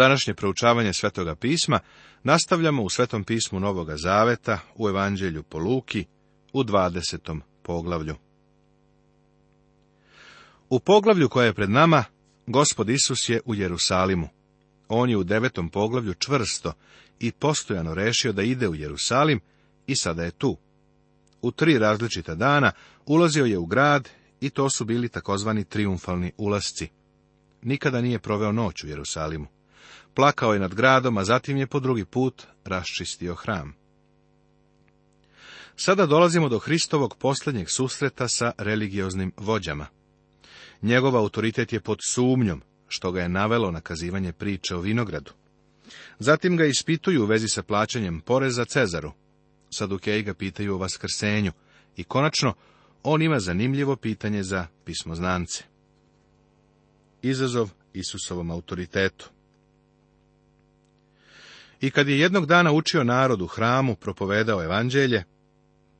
Današnje proučavanje Svetoga pisma nastavljamo u Svetom pismu Novoga Zaveta u Evanđelju po Luki u 20. poglavlju. U poglavlju koje je pred nama, Gospod Isus je u Jerusalimu. On je u devetom poglavlju čvrsto i postojano rešio da ide u Jerusalim i sada je tu. U tri različita dana ulazio je u grad i to su bili takozvani triumfalni ulasci. Nikada nije proveo noć u Jerusalimu. Plakao je nad gradom, a zatim je po drugi put raščistio hram. Sada dolazimo do Hristovog posljednjeg susreta sa religioznim vođama. Njegov autoritet je pod sumnjom, što ga je navelo na kazivanje priče o vinogradu. Zatim ga ispituju u vezi sa plaćanjem poreza Cezaru. Sadukeji ga pitaju o vaskrsenju i konačno on ima zanimljivo pitanje za pismoznance. Izazov Isusovom autoritetu i kad je jednog dana učio narod u hramu, propovedao evanđelje,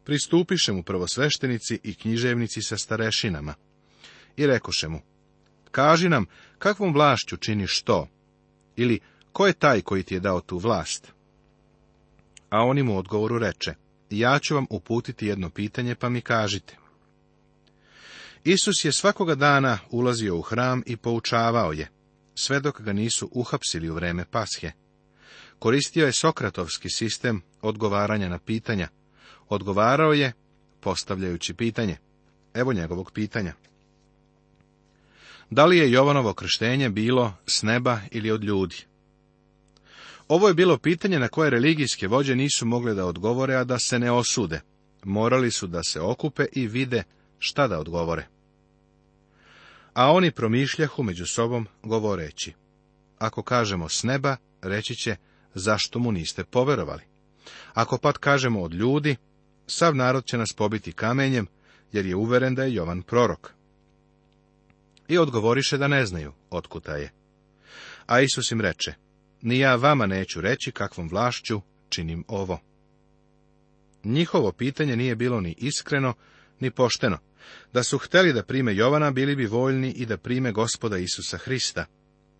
pristupiše mu prvosveštenici i književnici sa starešinama. I rekoše mu, kaži nam, kakvom vlašću činiš to? Ili, ko je taj koji ti je dao tu vlast? A oni mu odgovoru reče, ja ću vam uputiti jedno pitanje, pa mi kažite. Isus je svakoga dana ulazio u hram i poučavao je, sve dok ga nisu uhapsili u vreme pashe. Koristio je Sokratovski sistem odgovaranja na pitanja. Odgovarao je postavljajući pitanje. Evo njegovog pitanja. Da li je Jovanovo krštenje bilo s neba ili od ljudi? Ovo je bilo pitanje na koje religijske vođe nisu mogle da odgovore, a da se ne osude. Morali su da se okupe i vide šta da odgovore. A oni promišljahu među sobom govoreći. Ako kažemo s neba, reći će, zašto mu niste poverovali. Ako pat kažemo od ljudi, sav narod će nas pobiti kamenjem, jer je uveren da je Jovan prorok. I odgovoriše da ne znaju, otkuta je. A Isus im reče, ni ja vama neću reći kakvom vlašću činim ovo. Njihovo pitanje nije bilo ni iskreno, ni pošteno. Da su hteli da prime Jovana, bili bi voljni i da prime gospoda Isusa Hrista,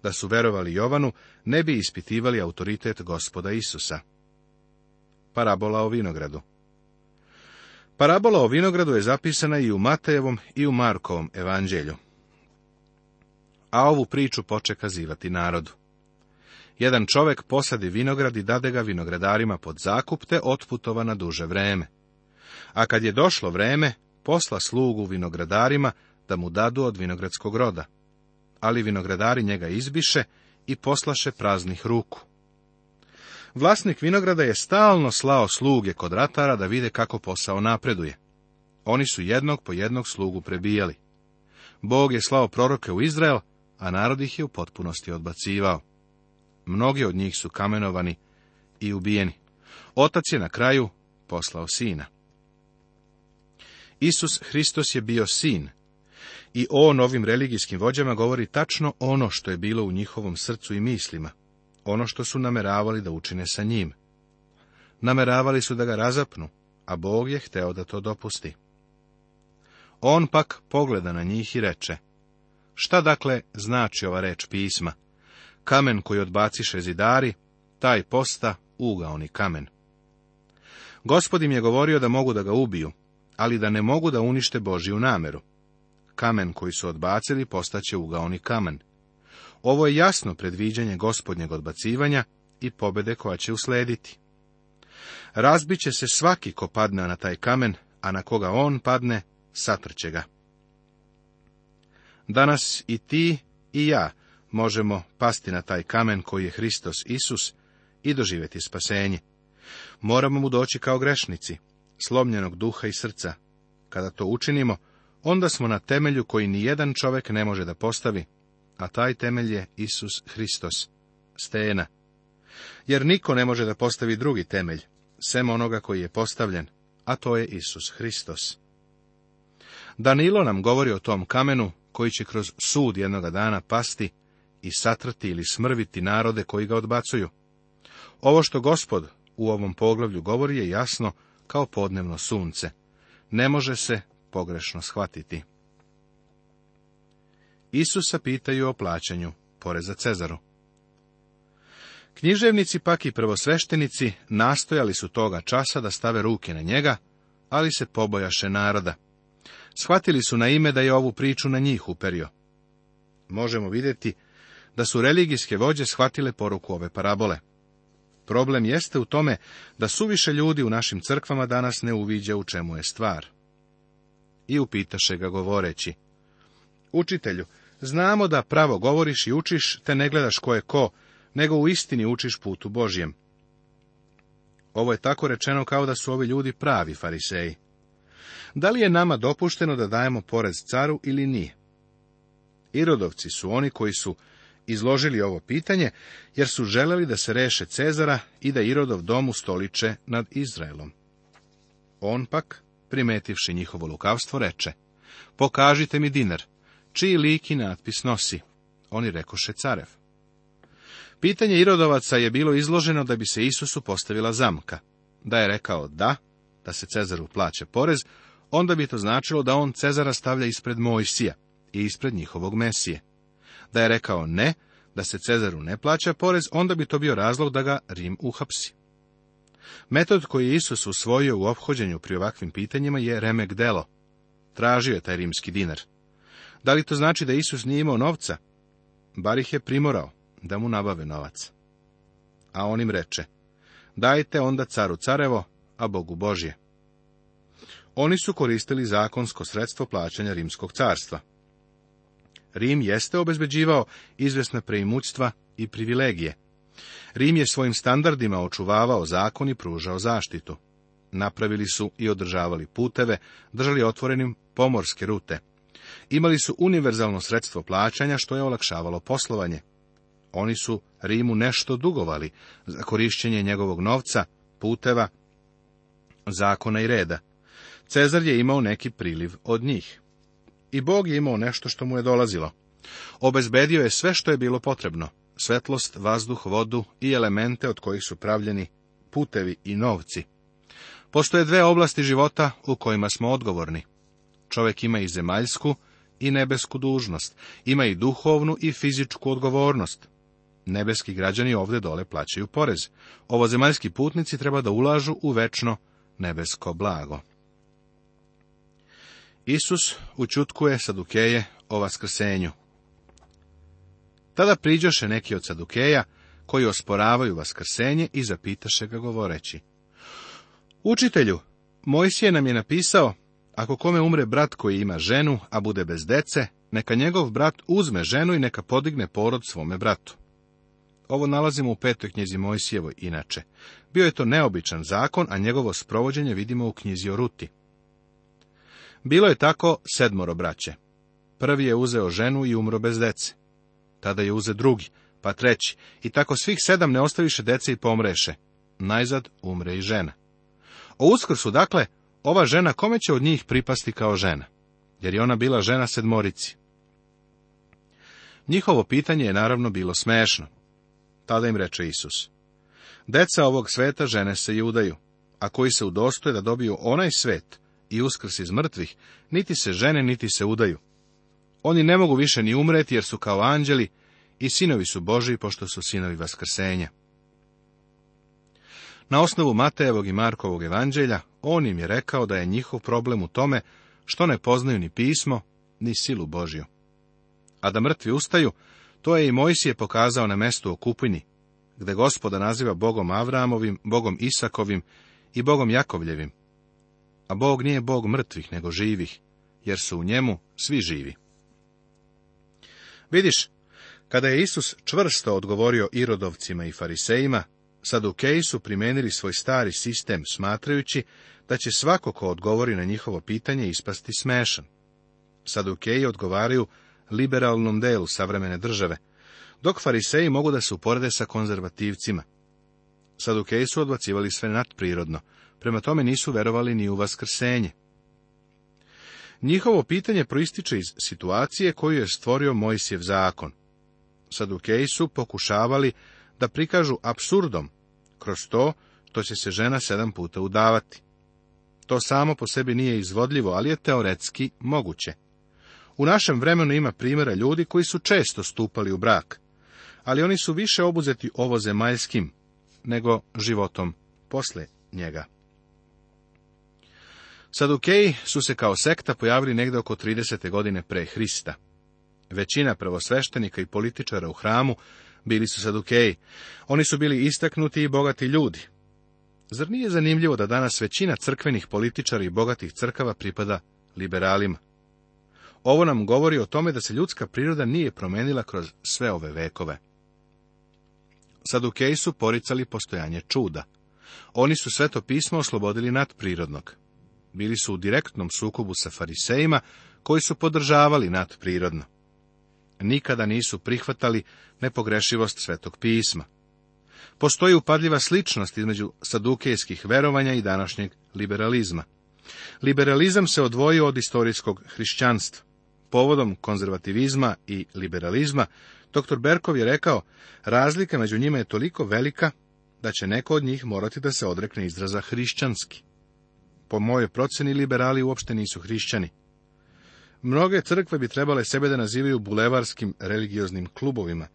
da su verovali Jovanu, ne bi ispitivali autoritet gospoda Isusa. Parabola o vinogradu Parabola o vinogradu je zapisana i u Matejevom i u Markovom evanđelju. A ovu priču poče kazivati narodu. Jedan čovek posadi vinograd i dade ga vinogradarima pod zakup, te otputova na duže vreme. A kad je došlo vreme, posla slugu vinogradarima da mu dadu od vinogradskog roda ali vinogradari njega izbiše i poslaše praznih ruku. Vlasnik vinograda je stalno slao sluge kod ratara da vide kako posao napreduje. Oni su jednog po jednog slugu prebijali. Bog je slao proroke u Izrael, a narod ih je u potpunosti odbacivao. Mnogi od njih su kamenovani i ubijeni. Otac je na kraju poslao sina. Isus Hristos je bio sin, i on ovim religijskim vođama govori tačno ono što je bilo u njihovom srcu i mislima, ono što su nameravali da učine sa njim. Nameravali su da ga razapnu, a Bog je hteo da to dopusti. On pak pogleda na njih i reče, šta dakle znači ova reč pisma? Kamen koji odbaciše zidari, taj posta ugaoni kamen. Gospodim je govorio da mogu da ga ubiju, ali da ne mogu da unište Božiju nameru. Kamen koji su odbacili postaće ugaoni kamen. Ovo je jasno predviđanje gospodnjeg odbacivanja i pobede koja će uslediti. Razbiće se svaki ko padne na taj kamen, a na koga on padne, satrće ga. Danas i ti i ja možemo pasti na taj kamen koji je Hristos Isus i doživjeti spasenje. Moramo mu doći kao grešnici, slomljenog duha i srca. Kada to učinimo, onda smo na temelju koji ni jedan čovek ne može da postavi, a taj temelj je Isus Hristos, stena. Jer niko ne može da postavi drugi temelj, sem onoga koji je postavljen, a to je Isus Hristos. Danilo nam govori o tom kamenu koji će kroz sud jednoga dana pasti i satrati ili smrviti narode koji ga odbacuju. Ovo što gospod u ovom poglavlju govori je jasno kao podnevno sunce. Ne može se pogrešno shvatiti. Isusa pitaju o plaćanju poreza Cezaru. Književnici pak i prvosveštenici nastojali su toga časa da stave ruke na njega, ali se pobojaše naroda. Shvatili su na ime da je ovu priču na njih uperio. Možemo vidjeti da su religijske vođe shvatile poruku ove parabole. Problem jeste u tome da suviše ljudi u našim crkvama danas ne uviđa u čemu je stvar i upitaše ga govoreći. Učitelju, znamo da pravo govoriš i učiš, te ne gledaš ko je ko, nego u istini učiš putu Božjem. Ovo je tako rečeno kao da su ovi ljudi pravi fariseji. Da li je nama dopušteno da dajemo porez caru ili nije? Irodovci su oni koji su izložili ovo pitanje, jer su želeli da se reše Cezara i da Irodov dom ustoliče nad Izraelom. On pak, primetivši njihovo lukavstvo, reče, pokažite mi dinar, čiji lik i natpis nosi. Oni rekoše carev. Pitanje Irodovaca je bilo izloženo da bi se Isusu postavila zamka. Da je rekao da, da se Cezaru plaća porez, onda bi to značilo da on Cezara stavlja ispred Mojsija i ispred njihovog Mesije. Da je rekao ne, da se Cezaru ne plaća porez, onda bi to bio razlog da ga Rim uhapsi. Metod koji je Isus usvojio u obhođenju pri ovakvim pitanjima je remek delo. Tražio je taj rimski dinar. Da li to znači da Isus nije imao novca? Bar ih je primorao da mu nabave novac. A on im reče, dajte onda caru carevo, a Bogu Božje. Oni su koristili zakonsko sredstvo plaćanja rimskog carstva. Rim jeste obezbeđivao izvesna preimućstva i privilegije, Rim je svojim standardima očuvavao zakon i pružao zaštitu. Napravili su i održavali puteve, držali otvorenim pomorske rute. Imali su univerzalno sredstvo plaćanja, što je olakšavalo poslovanje. Oni su Rimu nešto dugovali za korišćenje njegovog novca, puteva, zakona i reda. Cezar je imao neki priliv od njih. I Bog je imao nešto što mu je dolazilo. Obezbedio je sve što je bilo potrebno svetlost, vazduh, vodu i elemente od kojih su pravljeni putevi i novci. Postoje dve oblasti života u kojima smo odgovorni. Čovjek ima i zemaljsku i nebesku dužnost, ima i duhovnu i fizičku odgovornost. Nebeski građani ovdje dole plaćaju porez. Ovo zemaljski putnici treba da ulažu u večno nebesko blago. Isus učutkuje Sadukeje o vaskrsenju. Tada priđoše neki od sadukeja, koji osporavaju vaskrsenje i zapitaše ga govoreći. Učitelju, Mojsije nam je napisao, ako kome umre brat koji ima ženu, a bude bez dece, neka njegov brat uzme ženu i neka podigne porod svome bratu. Ovo nalazimo u petoj knjizi Mojsijevoj inače. Bio je to neobičan zakon, a njegovo sprovođenje vidimo u knjizi o Ruti. Bilo je tako sedmoro braće. Prvi je uzeo ženu i umro bez dece. Tada je uze drugi, pa treći, i tako svih sedam ne ostaviše dece i pomreše. Najzad umre i žena. O uskrsu, dakle, ova žena kome će od njih pripasti kao žena? Jer je ona bila žena sedmorici. Njihovo pitanje je naravno bilo smešno. Tada im reče Isus. Deca ovog sveta žene se i udaju, a koji se udostoje da dobiju onaj svet i uskrs iz mrtvih, niti se žene, niti se udaju, oni ne mogu više ni umreti, jer su kao anđeli i sinovi su Boži, pošto su sinovi vaskrsenja. Na osnovu Matejevog i Markovog evanđelja, on im je rekao da je njihov problem u tome što ne poznaju ni pismo, ni silu Božju. A da mrtvi ustaju, to je i Mojsije pokazao na mestu o kupini, gde gospoda naziva Bogom Avramovim, Bogom Isakovim i Bogom Jakovljevim. A Bog nije Bog mrtvih, nego živih, jer su u njemu svi živi. Vidiš, kada je Isus čvrsto odgovorio irodovcima i farisejima, Sadukeji su primijenili svoj stari sistem smatrajući da će svako ko odgovori na njihovo pitanje ispasti smešan. Sadukeji odgovaraju liberalnom delu savremene države, dok fariseji mogu da se uporede sa konzervativcima. Sadukeji su odbacivali sve nadprirodno, prema tome nisu verovali ni u vaskrsenje. Njihovo pitanje proističe iz situacije koju je stvorio Mojsijev zakon. Sadukeji su pokušavali da prikažu absurdom, kroz to to će se žena sedam puta udavati. To samo po sebi nije izvodljivo, ali je teoretski moguće. U našem vremenu ima primjera ljudi koji su često stupali u brak, ali oni su više obuzeti ovo zemaljskim nego životom posle njega. Sadukeji su se kao sekta pojavili negde oko 30. godine pre Hrista. Većina prvosveštenika i političara u hramu bili su sadukeji. Oni su bili istaknuti i bogati ljudi. Zar nije zanimljivo da danas većina crkvenih političara i bogatih crkava pripada liberalima? Ovo nam govori o tome da se ljudska priroda nije promenila kroz sve ove vekove. Sadukeji su poricali postojanje čuda. Oni su sveto pismo oslobodili nadprirodnog bili su u direktnom sukobu sa farisejima, koji su podržavali nadprirodno. Nikada nisu prihvatali nepogrešivost svetog pisma. Postoji upadljiva sličnost između sadukejskih verovanja i današnjeg liberalizma. Liberalizam se odvojio od istorijskog hrišćanstva. Povodom konzervativizma i liberalizma, dr. Berkov je rekao, razlika među njima je toliko velika da će neko od njih morati da se odrekne izraza hrišćanski. Po mojoj proceni liberali uopšte nisu hrišćani. Mnoge crkve bi trebale sebe da nazivaju bulevarskim religioznim klubovima,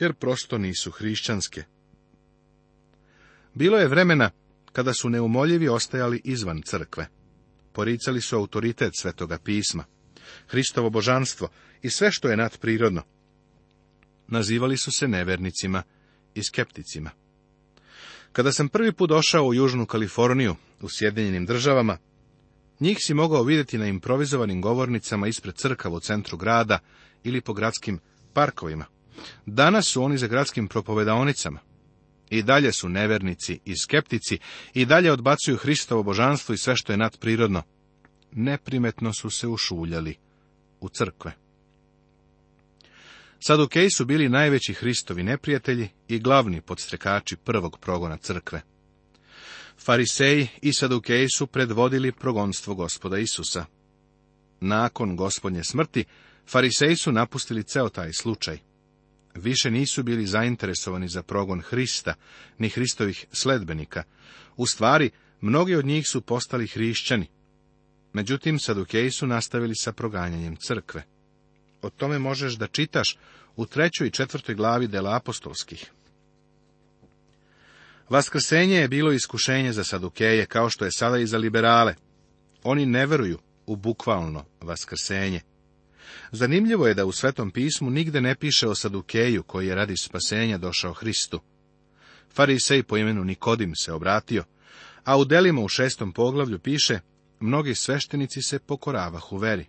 jer prosto nisu hrišćanske. Bilo je vremena kada su neumoljivi ostajali izvan crkve. Poricali su autoritet svetoga pisma, Hristovo božanstvo i sve što je nadprirodno. Nazivali su se nevernicima i skepticima. Kada sam prvi put došao u Južnu Kaliforniju, u Sjedinjenim državama, njih si mogao vidjeti na improvizovanim govornicama ispred crkava u centru grada ili po gradskim parkovima. Danas su oni za gradskim propovedaonicama. I dalje su nevernici i skeptici, i dalje odbacuju Hristovo božanstvo i sve što je nadprirodno. Neprimetno su se ušuljali u crkve. Sadukeji su bili najveći Hristovi neprijatelji i glavni podstrekači prvog progona crkve. Fariseji i Sadukeji su predvodili progonstvo gospoda Isusa. Nakon gospodnje smrti, Fariseji su napustili ceo taj slučaj. Više nisu bili zainteresovani za progon Hrista, ni Hristovih sledbenika. U stvari, mnogi od njih su postali hrišćani. Međutim, Sadukeji su nastavili sa proganjanjem crkve. O tome možeš da čitaš u trećoj i četvrtoj glavi dela apostolskih. Vaskrsenje je bilo iskušenje za Sadukeje, kao što je sada i za liberale. Oni ne veruju u bukvalno vaskrsenje. Zanimljivo je da u Svetom pismu nigde ne piše o Sadukeju, koji je radi spasenja došao Hristu. Farisej po imenu Nikodim se obratio, a u delima u šestom poglavlju piše, mnogi sveštenici se pokoravahu veri.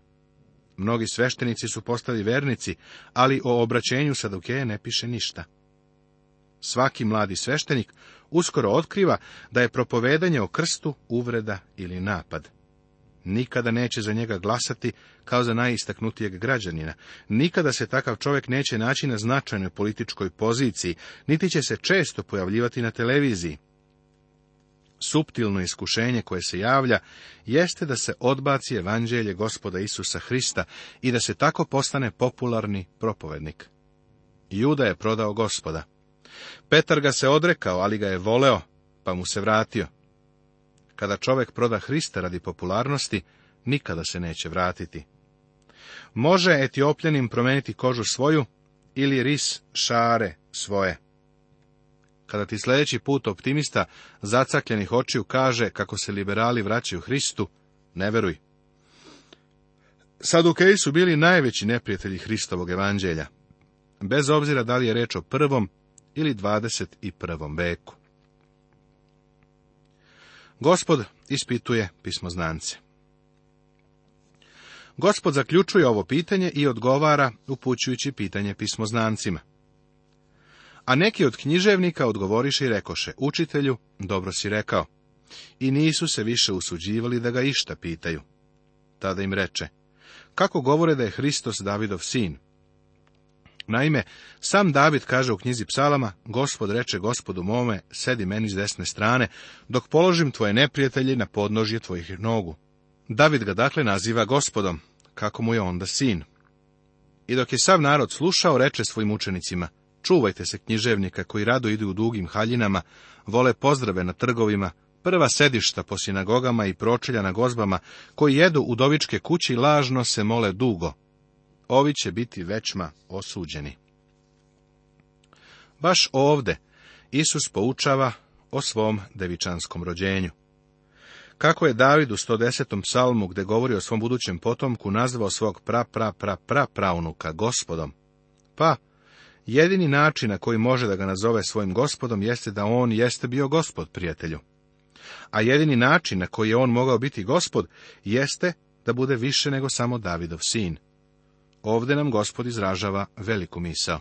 Mnogi sveštenici su postali vernici, ali o obraćenju Sadukeje ne piše ništa. Svaki mladi sveštenik uskoro otkriva da je propovedanje o krstu uvreda ili napad. Nikada neće za njega glasati kao za najistaknutijeg građanina. Nikada se takav čovjek neće naći na značajnoj političkoj poziciji, niti će se često pojavljivati na televiziji. Suptilno iskušenje koje se javlja jeste da se odbaci evanđelje gospoda Isusa Hrista i da se tako postane popularni propovednik. Juda je prodao gospoda. Petar ga se odrekao, ali ga je voleo, pa mu se vratio. Kada čovek proda Hrista radi popularnosti, nikada se neće vratiti. Može etiopljenim promeniti kožu svoju ili ris šare svoje. Kada ti sljedeći put optimista zacakljenih očiju kaže kako se liberali vraćaju Hristu, ne veruj. Sadukeji su bili najveći neprijatelji Hristovog evanđelja, bez obzira da li je reč o prvom ili 21. veku. Gospod ispituje pismoznance. Gospod zaključuje ovo pitanje i odgovara upućujući pitanje pismoznancima. A neki od književnika odgovoriše i rekoše, učitelju, dobro si rekao. I nisu se više usuđivali da ga išta pitaju. Tada im reče, kako govore da je Hristos Davidov sin? Naime, sam David kaže u knjizi psalama, gospod reče gospodu mome, sedi meni s desne strane, dok položim tvoje neprijatelje na podnožje tvojih nogu. David ga dakle naziva gospodom, kako mu je onda sin. I dok je sav narod slušao, reče svojim učenicima, Čuvajte se književnika koji rado idu u dugim haljinama, vole pozdrave na trgovima, prva sedišta po sinagogama i pročelja na gozbama, koji jedu u dovičke kući lažno se mole dugo. Ovi će biti većma osuđeni. Baš ovde Isus poučava o svom devičanskom rođenju. Kako je David u 110. psalmu, gde govori o svom budućem potomku, nazvao svog pra pra pra pra praunuka gospodom, pa Jedini način na koji može da ga nazove svojim gospodom jeste da on jeste bio gospod prijatelju. A jedini način na koji je on mogao biti gospod jeste da bude više nego samo Davidov sin. Ovde nam gospod izražava veliku misao.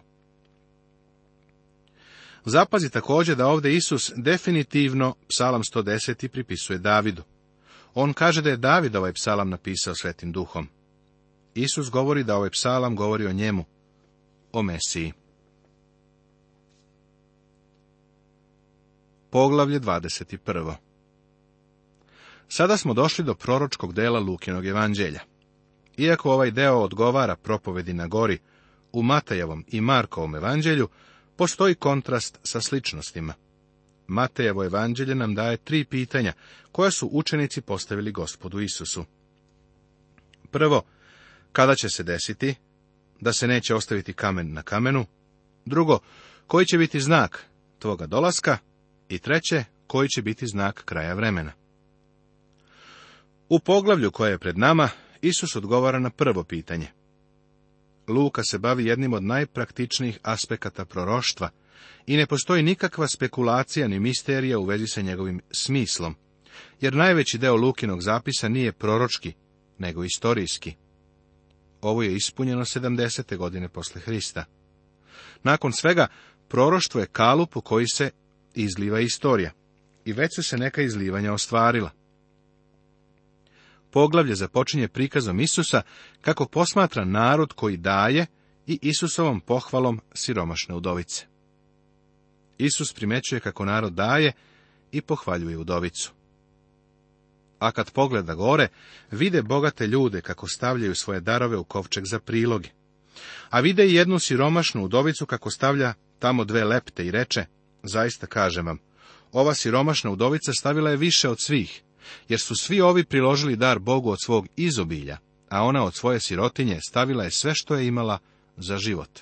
Zapazi također da ovdje Isus definitivno psalam 110. pripisuje Davidu. On kaže da je David ovaj psalam napisao svetim duhom. Isus govori da ovaj psalam govori o njemu, o Mesiji. Poglavlje 21. Sada smo došli do proročkog dela Lukinog evanđelja. Iako ovaj deo odgovara propovedi na gori u Matejevom i Markovom evanđelju, postoji kontrast sa sličnostima. Matejevo evanđelje nam daje tri pitanja koja su učenici postavili gospodu Isusu. Prvo, kada će se desiti da se neće ostaviti kamen na kamenu? Drugo, koji će biti znak tvoga dolaska? I treće, koji će biti znak kraja vremena. U poglavlju koje je pred nama, Isus odgovara na prvo pitanje. Luka se bavi jednim od najpraktičnijih aspekata proroštva i ne postoji nikakva spekulacija ni misterija u vezi sa njegovim smislom, jer najveći deo Lukinog zapisa nije proročki, nego istorijski. Ovo je ispunjeno 70. godine posle Hrista. Nakon svega, proroštvo je kalup u koji se izliva istorija i već su se neka izlivanja ostvarila. Poglavlje započinje prikazom Isusa kako posmatra narod koji daje i Isusovom pohvalom siromašne udovice. Isus primećuje kako narod daje i pohvaljuje udovicu. A kad pogleda gore, vide bogate ljude kako stavljaju svoje darove u kovčeg za priloge. A vide i jednu siromašnu udovicu kako stavlja tamo dve lepte i reče, Zaista kažem vam, ova siromašna udovica stavila je više od svih, jer su svi ovi priložili dar Bogu od svog izobilja, a ona od svoje sirotinje stavila je sve što je imala za život.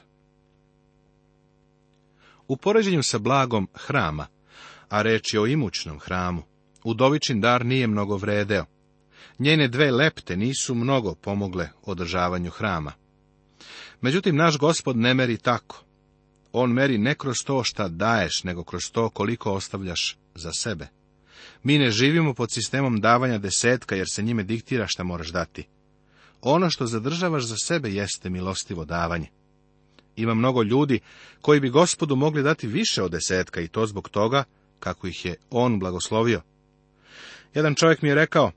U poređenju sa blagom hrama, a reč je o imućnom hramu, udovičin dar nije mnogo vredeo. Njene dve lepte nisu mnogo pomogle održavanju hrama. Međutim, naš gospod ne meri tako. On meri ne kroz to šta daješ, nego kroz to koliko ostavljaš za sebe. Mi ne živimo pod sistemom davanja desetka, jer se njime diktira šta moraš dati. Ono što zadržavaš za sebe jeste milostivo davanje. Ima mnogo ljudi koji bi gospodu mogli dati više od desetka i to zbog toga kako ih je on blagoslovio. Jedan čovjek mi je rekao,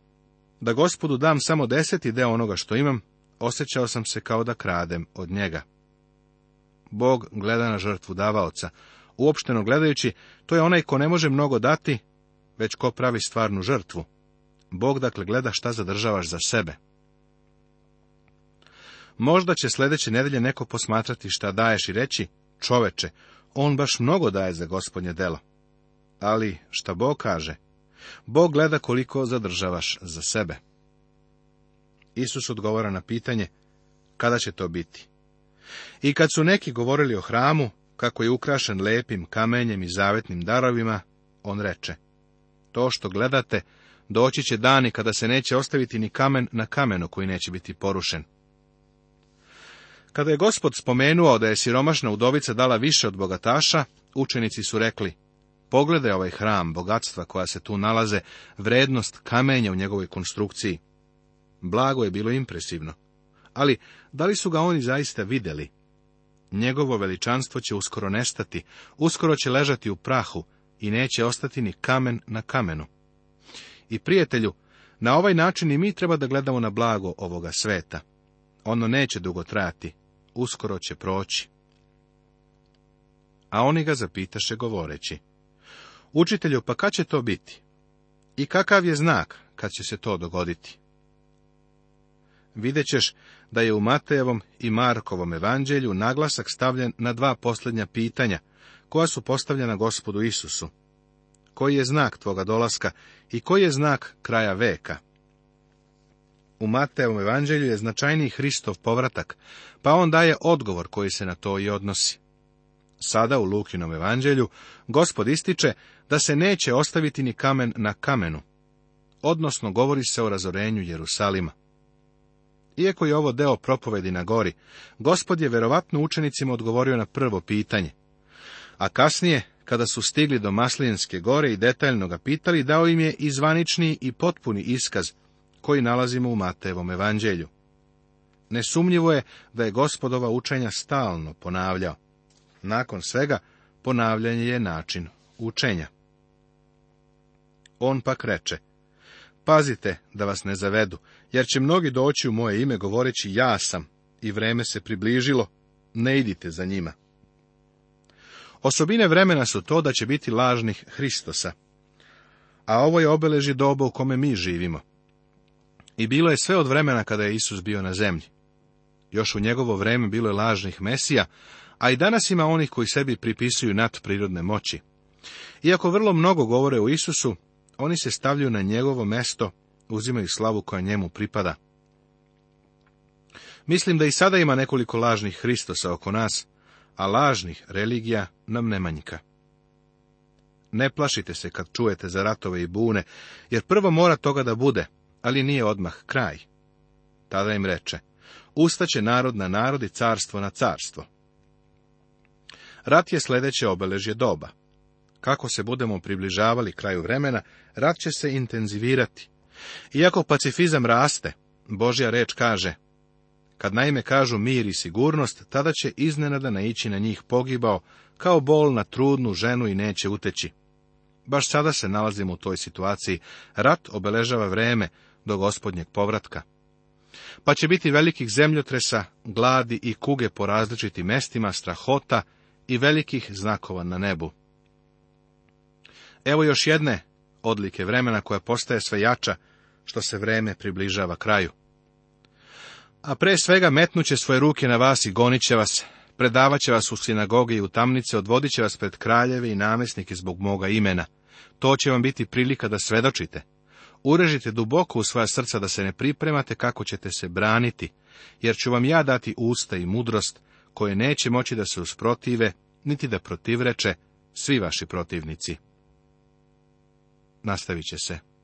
da gospodu dam samo deseti deo onoga što imam, osjećao sam se kao da kradem od njega. Bog gleda na žrtvu davaoca. Uopšteno gledajući, to je onaj ko ne može mnogo dati, već ko pravi stvarnu žrtvu. Bog dakle gleda šta zadržavaš za sebe. Možda će sljedeće nedelje neko posmatrati šta daješ i reći, čoveče, on baš mnogo daje za gospodnje delo. Ali šta Bog kaže? Bog gleda koliko zadržavaš za sebe. Isus odgovara na pitanje, kada će to biti? I kad su neki govorili o hramu, kako je ukrašen lepim kamenjem i zavetnim darovima, on reče, to što gledate, doći će dani kada se neće ostaviti ni kamen na kamenu koji neće biti porušen. Kada je gospod spomenuo da je siromašna udovica dala više od bogataša, učenici su rekli, pogledaj ovaj hram bogatstva koja se tu nalaze, vrednost kamenja u njegovoj konstrukciji. Blago je bilo impresivno ali da li su ga oni zaista vidjeli? Njegovo veličanstvo će uskoro nestati, uskoro će ležati u prahu i neće ostati ni kamen na kamenu. I prijatelju, na ovaj način i mi treba da gledamo na blago ovoga sveta. Ono neće dugo trajati, uskoro će proći. A oni ga zapitaše govoreći, učitelju, pa kad će to biti? I kakav je znak kad će se to dogoditi? vidjet ćeš da je u Matejevom i Markovom evanđelju naglasak stavljen na dva posljednja pitanja, koja su postavljena gospodu Isusu. Koji je znak tvoga dolaska i koji je znak kraja veka? U Matejevom evanđelju je značajniji Hristov povratak, pa on daje odgovor koji se na to i odnosi. Sada u Lukinom evanđelju gospod ističe da se neće ostaviti ni kamen na kamenu, odnosno govori se o razorenju Jerusalima. Iako je ovo deo propovedi na gori, gospod je verovatno učenicima odgovorio na prvo pitanje. A kasnije, kada su stigli do Maslinske gore i detaljno ga pitali, dao im je i zvanični i potpuni iskaz koji nalazimo u Matevom evanđelju. Nesumnjivo je da je gospodova učenja stalno ponavljao. Nakon svega, ponavljanje je način učenja. On pak reče, Pazite da vas ne zavedu, jer će mnogi doći u moje ime govoreći ja sam i vreme se približilo, ne idite za njima. Osobine vremena su to da će biti lažnih Hristosa, a ovo je obeleži doba u kome mi živimo. I bilo je sve od vremena kada je Isus bio na zemlji. Još u njegovo vreme bilo je lažnih mesija, a i danas ima onih koji sebi pripisuju nadprirodne moći. Iako vrlo mnogo govore o Isusu, oni se stavljaju na njegovo mesto, uzimaju slavu koja njemu pripada. Mislim da i sada ima nekoliko lažnih Hristosa oko nas, a lažnih religija nam ne manjka. Ne plašite se kad čujete za ratove i bune, jer prvo mora toga da bude, ali nije odmah kraj. Tada im reče, ustaće narod na narod i carstvo na carstvo. Rat je sljedeće obeležje doba kako se budemo približavali kraju vremena, rat će se intenzivirati. Iako pacifizam raste, Božja reč kaže, kad naime kažu mir i sigurnost, tada će iznenada naići na njih pogibao, kao bol na trudnu ženu i neće uteći. Baš sada se nalazimo u toj situaciji. Rat obeležava vreme do gospodnjeg povratka. Pa će biti velikih zemljotresa, gladi i kuge po različitim mestima, strahota i velikih znakova na nebu. Evo još jedne odlike vremena koja postaje sve jača, što se vreme približava kraju. A pre svega metnuće svoje ruke na vas i gonit će vas, predavat će vas u sinagogi i u tamnice, odvodit će vas pred kraljeve i namesnike zbog moga imena. To će vam biti prilika da svedočite. Urežite duboko u svoja srca da se ne pripremate kako ćete se braniti, jer ću vam ja dati usta i mudrost, koje neće moći da se usprotive, niti da protivreče svi vaši protivnici nastavit će se.